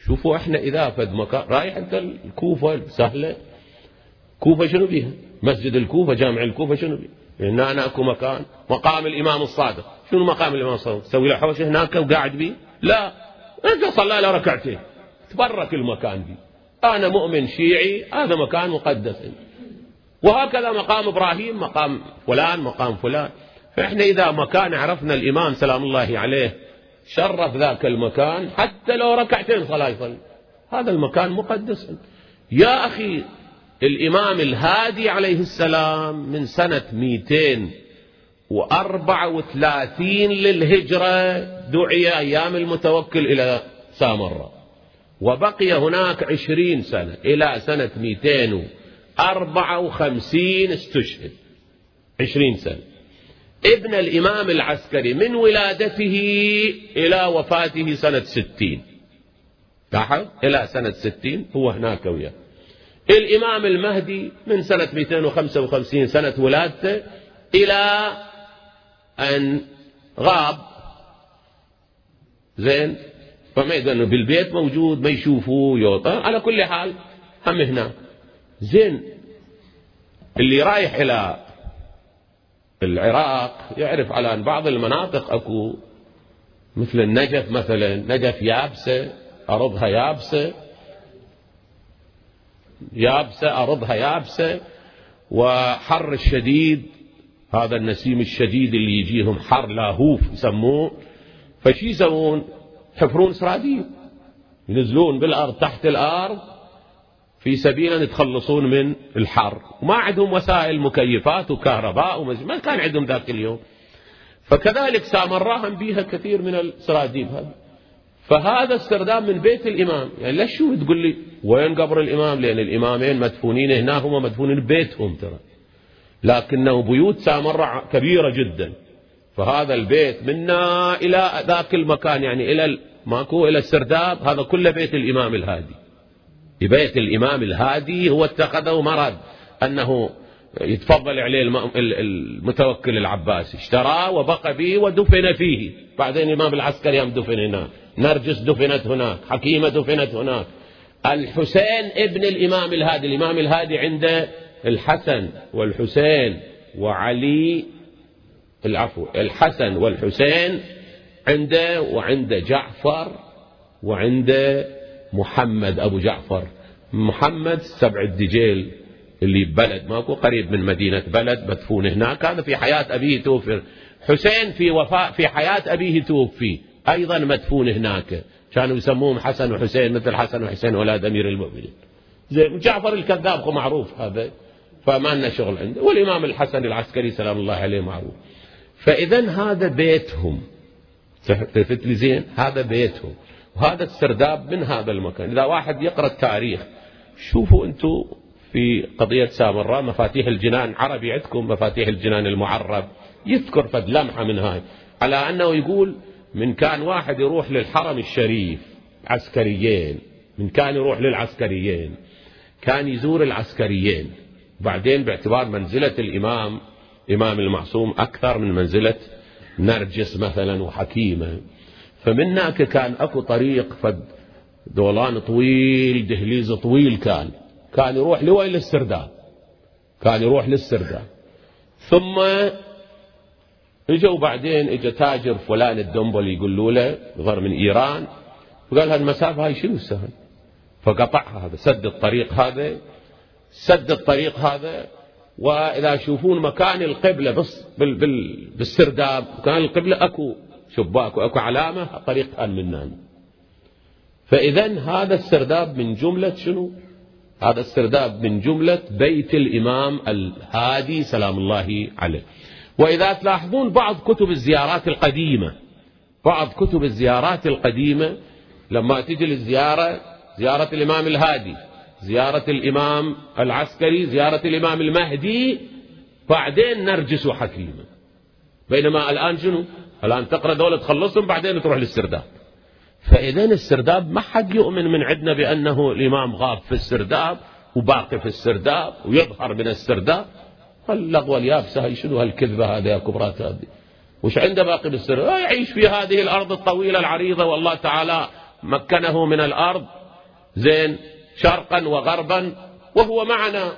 شوفوا إحنا إذا فد مكان رايح أنت الكوفة سهلة كوفة شنو بيها؟ مسجد الكوفة جامع الكوفة شنو بيها؟ هنا أنا أكو مكان. مقام الإمام الصادق. شنو مقام الإمام الصادق؟ تسوي له حوش هناك وقاعد بيه؟ لا. أنت صلى له ركعتين. تبرك المكان دي أنا مؤمن شيعي هذا مكان مقدس. وهكذا مقام إبراهيم مقام فلان مقام فلان. فإحنا إذا مكان عرفنا الإمام سلام الله عليه شرف ذاك المكان حتى لو ركعتين صلاة يصلي هذا المكان مقدس. يا أخي الإمام الهادي عليه السلام من سنة 234 للهجرة دعي أيام المتوكل إلى سامرة. وبقي هناك عشرين سنة إلى سنة 254 استشهد. عشرين سنة. ابن الإمام العسكري من ولادته إلى وفاته سنة ستين. لاحظ؟ إلى سنة ستين هو هناك وياه. الإمام المهدي من سنة 255 سنة ولادته إلى أن غاب. زين؟ فما يقول بالبيت موجود ما يشوفوه يوطى على كل حال هم هنا. زين اللي رايح إلى العراق يعرف على أن بعض المناطق أكو مثل النجف مثلا نجف يابسة أرضها يابسة يابسة أرضها يابسة وحر الشديد هذا النسيم الشديد اللي يجيهم حر لاهوف يسموه فشي يسوون؟ يحفرون سراديب ينزلون بالأرض تحت الأرض في سبيل أن يتخلصون من الحر. وما عندهم وسائل مكيفات وكهرباء ما كان عندهم ذاك اليوم. فكذلك سامراهم بها كثير من السراديب هذه. فهذا استردام من بيت الإمام. يعني ليش شو تقول لي؟ وين قبر الإمام؟ لأن الإمامين مدفونين هنا هم مدفونين ببيتهم ترى. لكنه بيوت سامرة كبيرة جدا. فهذا البيت منا إلى ذاك المكان يعني إلى ماكو إلى السرداب. هذا كله بيت الإمام الهادي. بيت الإمام الهادي هو اتخذه مرض أنه يتفضل عليه المتوكل العباسي. اشتراه وبقى به ودفن فيه. بعدين الإمام العسكري هم دفن هناك. نرجس دفنت هناك. حكيمة دفنت هناك. الحسين ابن الإمام الهادي. الإمام الهادي عنده الحسن والحسين وعلي العفو الحسن والحسين عنده وعنده جعفر وعنده محمد أبو جعفر. محمد سبع الدجيل اللي ببلد ماكو قريب من مدينة بلد مدفون هناك. هذا في حياة أبيه توفي حسين في وفاء في حياة أبيه توفي. أيضا مدفون هناك. كانوا يسموهم حسن وحسين مثل حسن وحسين أولاد أمير المؤمنين. زين جعفر الكذاب معروف هذا فما لنا شغل عنده. والإمام الحسن العسكري سلام الله عليه معروف. فإذا هذا بيتهم. تلفت لي زين؟ هذا بيتهم. وهذا السرداب من هذا المكان. إذا واحد يقرأ التاريخ شوفوا أنتم في قضية سامراء مفاتيح الجنان عربي عندكم مفاتيح الجنان المعرب يذكر فد لمحة من هاي. على أنه يقول من كان واحد يروح للحرم الشريف عسكريين. من كان يروح للعسكريين. كان يزور العسكريين. بعدين باعتبار منزلة الإمام إمام المعصوم أكثر من منزلة نرجس مثلا وحكيمة. فمنك كان أكو طريق فد دولان طويل دهليز طويل كان. كان يروح لوين؟ للسرداب. كان يروح للسرداب. ثم اجوا بعدين اجى تاجر فلان الدنبل يقولوا له ظهر من إيران وقال هالمسافة هاي شنو سهل فقطعها هذا سد الطريق هذا سد الطريق هذا وإذا يشوفون مكان القبلة بس بال بال بالسرداب مكان القبلة أكو شباك واكو علامة الطريق كان منان. فاذا هذا السرداب من جملة شنو؟ هذا السرداب من جملة بيت الإمام الهادي سلام الله عليه. وإذا تلاحظون بعض كتب الزيارات القديمة بعض كتب الزيارات القديمة لما تجي للزيارة زيارة الإمام الهادي زيارة الإمام العسكري زيارة الإمام المهدي بعدين نرجس حكيمة. بينما الآن شنو؟ الآن تقرأ دولة تخلصهم بعدين تروح للسرداب. فإذا السرداب ما حد يؤمن من عندنا بأنه الإمام غاب في السرداب وباقي في السرداب ويظهر من السرداب. اللغوة اليابسة هي شنو هالكذبة هذه يا كبرات هذه؟ وش عنده باقي بالسر يعيش في هذه الأرض الطويلة العريضة والله تعالى مكنه من الأرض زين شرقا وغربا وهو معنا.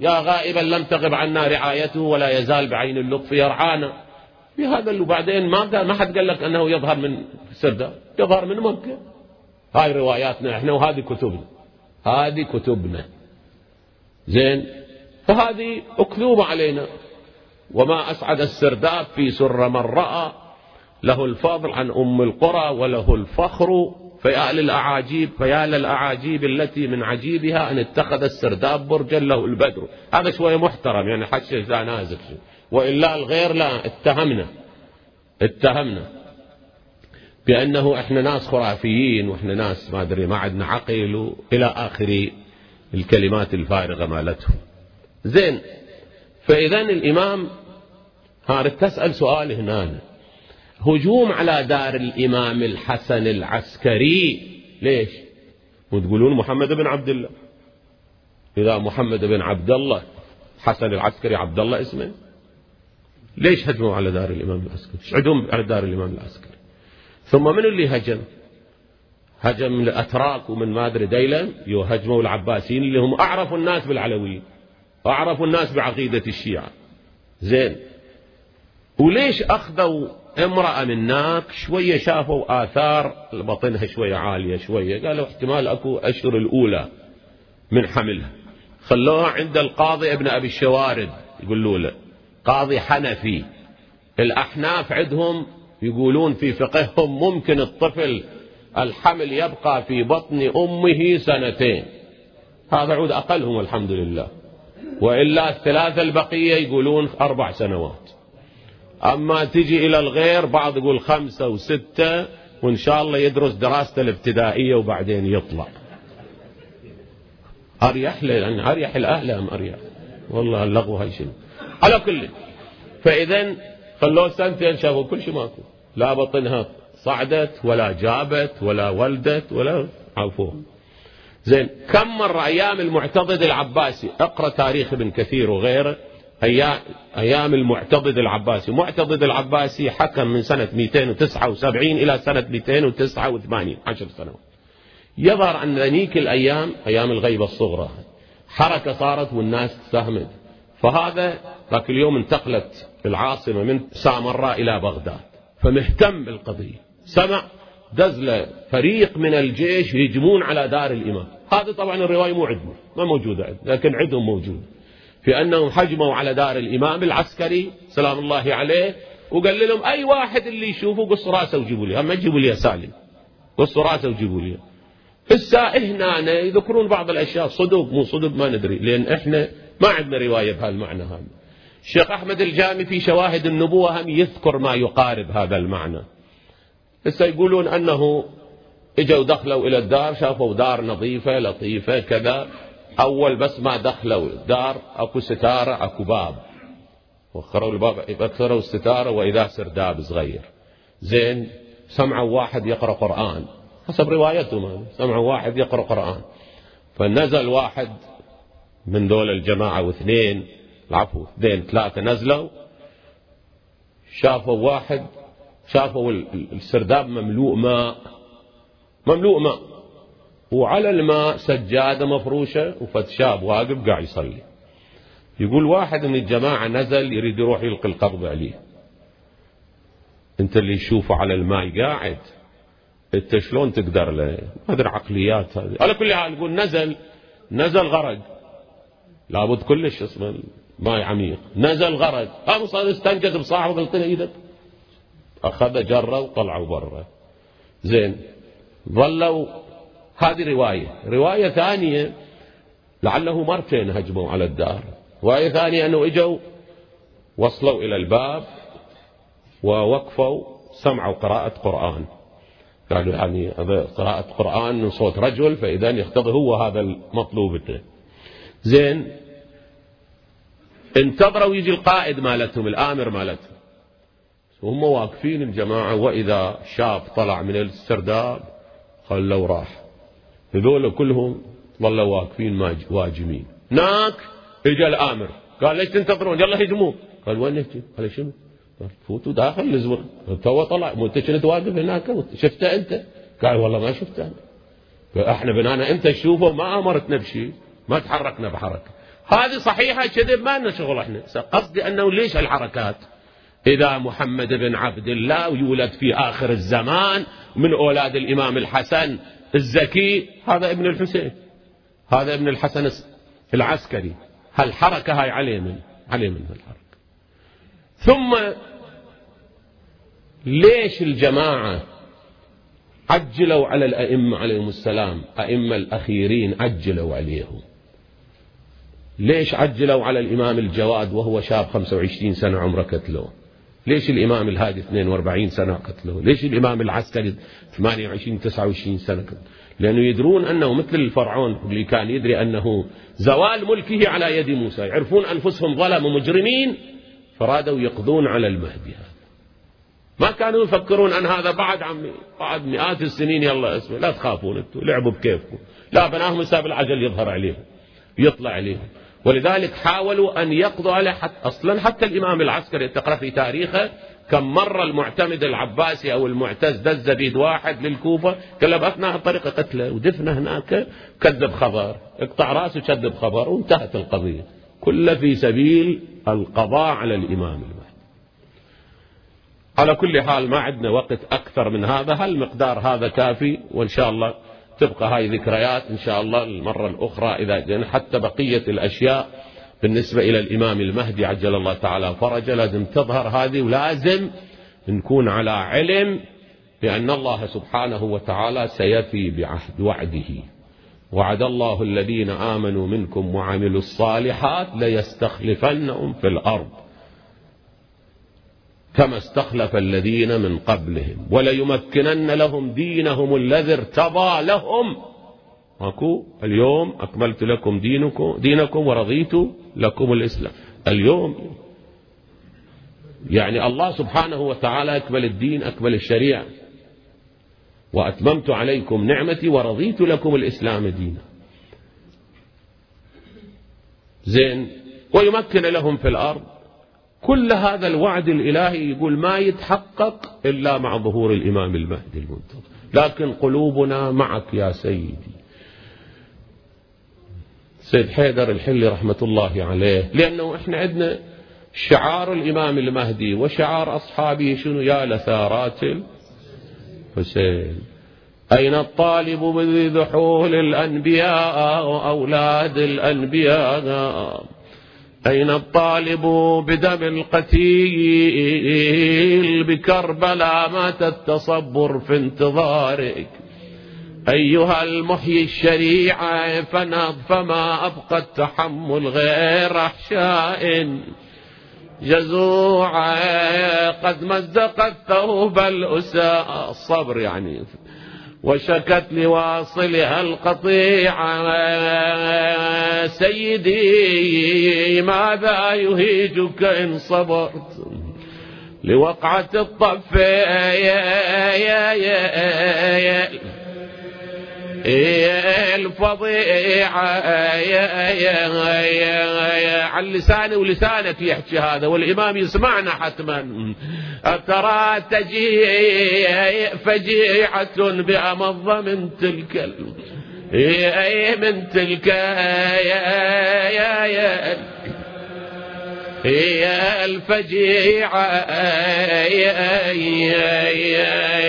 يا غائبا لم تغب عنا رعايته ولا يزال بعين اللطف يرعانا. في هذا اللي بعدين ما قال ما حد قال لك أنه يظهر من سردة. يظهر من مكة. هاي رواياتنا إحنا وهذه كتبنا. هذه كتبنا. زين؟ فهذه أكذوبة علينا. وما أسعد السرداب في سر من رأى. له الفضل عن أم القرى وله الفخر. فيا للأعاجيب فيا للأعاجيب التي من عجيبها أن اتخذ السرداب برجا له البدر. هذا شوية محترم يعني لا نازل وإلا الغير لا اتهمنا اتهمنا بأنه إحنا ناس خرافيين وإحنا ناس ما أدري ما عندنا عقل إلى آخر الكلمات الفارغة مالتهم. زين فإذا الإمام هارد تسأل سؤال هنا. هجوم على دار الإمام الحسن العسكري ليش؟ وتقولون محمد بن عبد الله. إذا محمد بن عبد الله حسن العسكري عبد الله اسمه. ليش هجموا على دار الإمام العسكري؟ إيش عندهم على دار الإمام العسكري؟ ثم من اللي هجم؟ هجم الأتراك ومن ما أدري ديلم يهجموا العباسيين اللي هم أعرفوا الناس بالعلويين أعرفوا الناس بعقيدة الشيعة. زين. وليش أخذوا امرأة من هناك شوية شافوا آثار بطنها شوية عالية شوية؟ قالوا احتمال أكو أشهر الأولى من حملها. خلوها عند القاضي ابن أبي الشوارد يقولوا له. قاضي حنفي. الأحناف عندهم يقولون في فقههم ممكن الطفل الحمل يبقى في بطن أمه سنتين. هذا عود أقلهم الحمد لله. وإلا الثلاثة البقية يقولون أربع سنوات. أما تجي إلى الغير بعض يقول خمسة وستة وإن شاء الله يدرس دراسته الابتدائية وبعدين يطلع. أريح له أريح الأهل أم أريح؟ والله اللغو هاي شنو؟ على كل. فإذا خلوه سنتين شافوا كل شيء ماكو. لا بطنها صعدت ولا جابت ولا ولدت ولا عفوا. زين كم مرة أيام المعتضد العباسي اقرأ تاريخ ابن كثير وغيره أيام, المعتضد العباسي. معتضد العباسي حكم من سنة 279 إلى سنة 289 عشر سنوات. يظهر أن ذنيك الأيام أيام الغيبة الصغرى حركة صارت والناس ساهمت فهذا ذاك اليوم انتقلت العاصمة من سامراء إلى بغداد فمهتم بالقضية. سمع دزلة فريق من الجيش يهجمون على دار الإمام. هذا طبعا الرواية مو عندنا ما موجودة عندنا لكن عندهم موجود. في أنهم هجموا على دار الإمام العسكري سلام الله عليه وقال لهم أي واحد اللي يشوفه قص رأسه وجيبوا لي ما تجيبوا لي سالم. قص رأسه وجيبوا لي. هسه هنا يذكرون بعض الأشياء صدق مو صدق ما ندري لأن إحنا ما عندنا رواية بهالمعنى هذا. الشيخ أحمد الجامي في شواهد النبوة هم يذكر ما يقارب هذا المعنى. هسه يقولون أنه إجوا دخلوا إلى الدار شافوا دار نظيفة لطيفة كذا. أول بس ما دخلوا الدار أكو ستارة أكو باب. وخروا الباب يكسروا الستارة وإذا سرداب صغير. زين سمعوا واحد يقرأ قرآن. حسب روايتهم سمعوا واحد يقرأ قرآن. فنزل واحد من دول الجماعة واثنين العفو اثنين ثلاثة نزلوا شافوا واحد شافوا السرداب مملوء ماء مملوء ماء. وعلى الماء سجادة مفروشة وفد شاب واقف قاعد يصلي. يقول واحد من الجماعة نزل يريد يروح يلقي القبض عليه. انت اللي تشوفه على الماء قاعد. انت شلون تقدر له؟ ما ادري عقليات. هذه على كل حال يقول نزل نزل غرق. لابد كلش اسمه ماي عميق. نزل غرق قام صار استنجد بصاحبه قلت له إيدك. أخذ جرة وطلعوا برا. زين. ظلوا. هذه رواية. رواية ثانية. لعله مرتين هجموا على الدار. رواية ثانية أنه إجوا وصلوا إلى الباب ووقفوا سمعوا قراءة قرآن. قالوا يعني قراءة قرآن من صوت رجل فإذا يقتضي هو هذا المطلوب. زين؟ انتظروا يجي القائد مالتهم الآمر مالتهم. وهم واقفين الجماعة وإذا شاب طلع من السرداب خلوا راح. هذول كلهم ظلوا واقفين واجمين. هناك اجى الآمر. قال ليش تنتظرون؟ يلا هجموا قال وين نهجم قال شنو؟ فوتوا داخل الزور تو طلع. مو أنت كنت واقف هناك؟ شفته أنت؟ قال والله ما شفته إحنا بنانا أنت تشوفه ما أمرتنا بشيء ما تحركنا بحركة. هذه صحيحة كذب ما لنا شغل إحنا. قصدي أنه ليش الحركات؟ إذا محمد بن عبد الله يولد في آخر الزمان من أولاد الإمام الحسن الزكي هذا ابن الحسين. هذا ابن الحسن العسكري. هالحركة هاي عليه من؟ عليه من الحركة. ثم ليش الجماعة عجلوا على الأئمة عليهم السلام؟ أئمة الأخيرين عجلوا عليهم. ليش عجلوا على الإمام الجواد وهو شاب 25 سنة عمره كتلوه؟ ليش الإمام الهادي 42 سنة قتله ليش الإمام العسكري 28 29 سنة قتله لأنه يدرون أنه مثل الفرعون اللي كان يدري أنه زوال ملكه على يد موسى. يعرفون أنفسهم ظلموا مجرمين فرادوا يقضون على المهدي هذا. ما كانوا يفكرون أن هذا بعد عمي بعد مئات السنين يلا اسمه لا تخافون أنتم لعبوا بكيفكم. لا بناهم ساب العجل يظهر عليهم يطلع عليهم. ولذلك حاولوا أن يقضوا عليه حتى أصلا حتى الإمام العسكري تقرأ في تاريخه كم مرة المعتمد العباسي أو المعتز دز بيد واحد للكوفة قال له بأثناء الطريقة قتله ودفنه هناك كذب خبر اقطع رأسه كذب خبر وانتهت القضية. كله في سبيل القضاء على الإمام المهدي على كل حال ما عندنا وقت أكثر من هذا هل مقدار هذا كافي؟ وإن شاء الله تبقى هاي ذكريات إن شاء الله المرة الأخرى إذا جينا حتى بقية الأشياء بالنسبة إلى الإمام المهدي عجل الله تعالى فرجه لازم تظهر هذه ولازم نكون على علم بأن الله سبحانه وتعالى سيفي بعهد وعده. وعد الله الذين آمنوا منكم وعملوا الصالحات ليستخلفنهم في الأرض. كما استخلف الذين من قبلهم. وليمكنن لهم دينهم الذي ارتضى لهم. ماكو اليوم أكملت لكم دينكم, دينكم ورضيت لكم الإسلام. اليوم. يعني الله سبحانه وتعالى أكمل الدين أكمل الشريعة. وأتممت عليكم نعمتي ورضيت لكم الإسلام دينا. زين. ويمكن لهم في الأرض. كل هذا الوعد الإلهي يقول ما يتحقق إلا مع ظهور الإمام المهدي المنتظر. لكن قلوبنا معك يا سيدي. سيد حيدر الحلي رحمة الله عليه لأنه إحنا عندنا شعار الإمام المهدي وشعار أصحابه شنو؟ يا لثارات الحسين. أين الطالب بذحول الأنبياء وأولاد الأنبياء؟ أين الطالب بدم القتيل بكربلاء مات التصبر في انتظارك؟ أيها المحيي الشريعة فنض فما أبقى التحمل غير أحشاء. جزوعة قد مزقت ثوب الأسى. الصبر يعني وشكت لواصلها القطيعة سيدي ماذا يهيجك إن صبرت؟ لوقعة الطف يا يا يا يا الفظيعة عن لساني ولسانك يحكي هذا والإمام يسمعنا حتما. ترى تجي فجيعة بأمض من تلك من تلك يا يا يا هي الفجيعة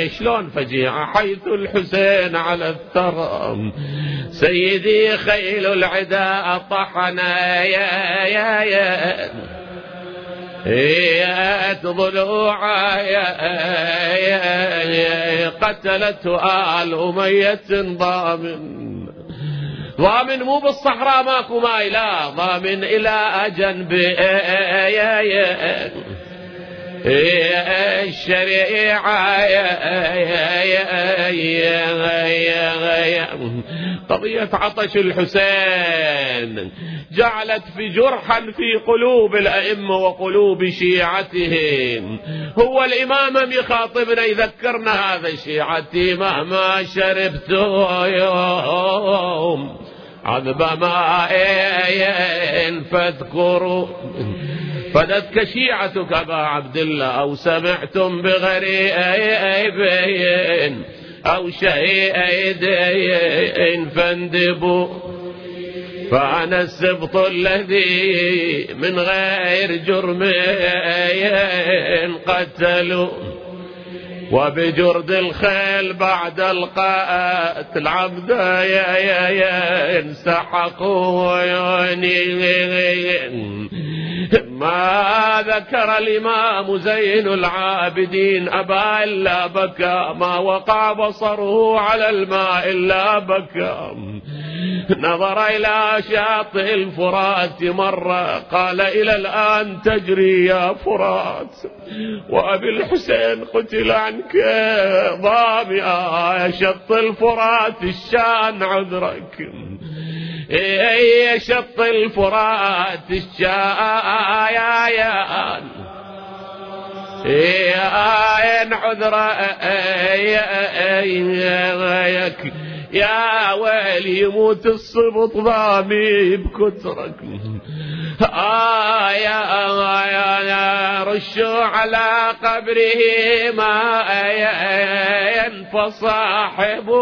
شلون فجيعة حيث الحسين على الثرى سيدي خيل العداء طحنا يا يا يا هي ضلوعا قتلت آل أمية ضامن. ضامن مو بالصحراء ماكو ماي لا ضامن إلى جنب الشريعة قضية عطش الحسين. جعلت في جرحا في قلوب الأئمة وقلوب شيعتهم. هو الإمام يخاطبنا يذكرنا هذا شيعتي مهما شربت يوم عذب ماء فاذكروا. فدتك شيعتك أبا عبد الله أو سمعتم بغريب. أو شيء فاندبوا فأنا السبط الذي من غير جرم قتلوا. وبجرد الخيل بعد القتل عبدا انسحقوا ما ذكر الإمام زين العابدين أبا إلا بكى ما وقع بصره على الماء إلا بكى. نظر إلى شاطئ الفرات مرة قال إلى الآن تجري يا فرات. وأبي الحسين قتل عنك ضامئا شط الفرات الشان عذرك. إي شط الفرات الشايان يا عذرك. يا ويلي يموت الصبط ضامي بكترك. آه يا, يا, رشوا على قبره ما ينفصاحبه.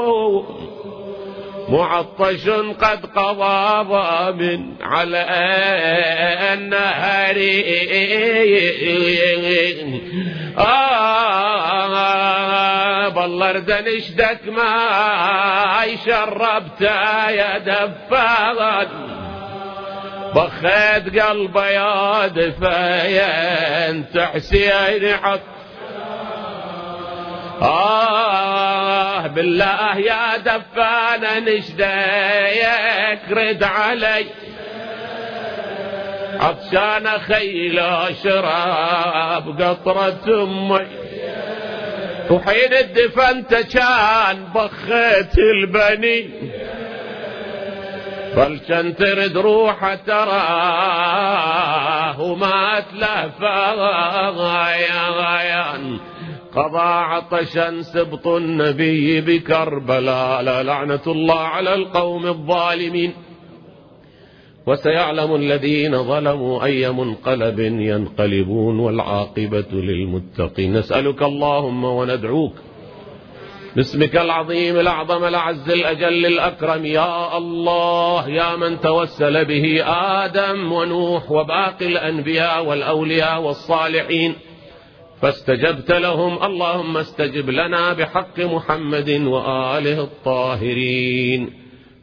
معطش قد قضى ضامن على النهر. آه بالله ردنشدك ما شربت يا دفاغ بخيت قلبي يا دفايا انت حسين حط آه بالله يا دفان نشديك رد علي. عطشان خيل اشرب قطرة أمي. وحين الدفنت كان بخيت البني. كان ترد روحه تراه وما له غيان. قضى عطشا سبط النبي بكربلاء لا لعنة الله على القوم الظالمين. وسيعلم الذين ظلموا أي منقلب ينقلبون والعاقبة للمتقين. نسألك اللهم وندعوك باسمك العظيم الأعظم الأعز الأجل الأكرم. يا الله يا من توسل به آدم ونوح وباقي الأنبياء والأولياء والصالحين. فاستجبت لهم. اللهم استجب لنا بحق محمد وآله الطاهرين.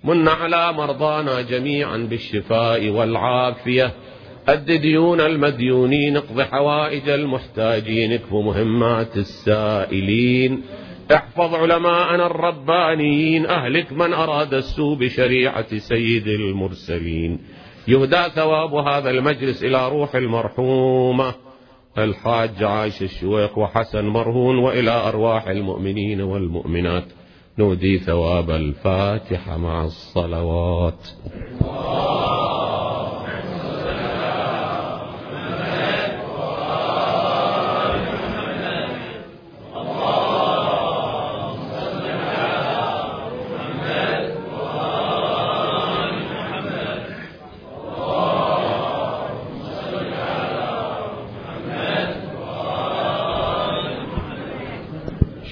من على مرضانا جميعا بالشفاء والعافية. أد ديون المديونين اقض حوائج المحتاجين اكف مهمات السائلين. احفظ علماءنا الربانيين. أهلك من أراد السوء بشريعة سيد المرسلين. يهدى ثواب هذا المجلس إلى روح المرحومة. الحاج عايش الشويق وحسن مرهون وإلى أرواح المؤمنين والمؤمنات. نودي ثواب الفاتحة مع الصلوات.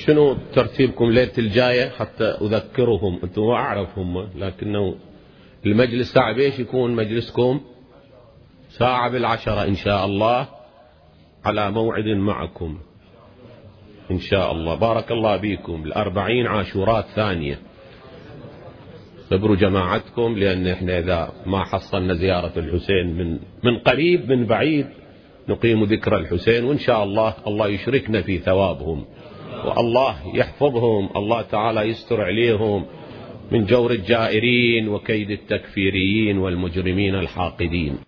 شنو ترتيبكم ليلة الجاية؟ حتى أذكرهم أنتم ما أعرفهم لكنه المجلس ساعة بيش يكون مجلسكم؟ ساعة بالعشرة إن شاء الله على موعد معكم إن شاء الله. بارك الله بكم الأربعين عاشورات ثانية. خبروا جماعتكم لأن إحنا إذا ما حصلنا زيارة الحسين من من قريب من بعيد نقيم ذكر الحسين وإن شاء الله الله يشركنا في ثوابهم. والله يحفظهم الله تعالى يستر عليهم من جور الجائرين وكيد التكفيريين والمجرمين الحاقدين.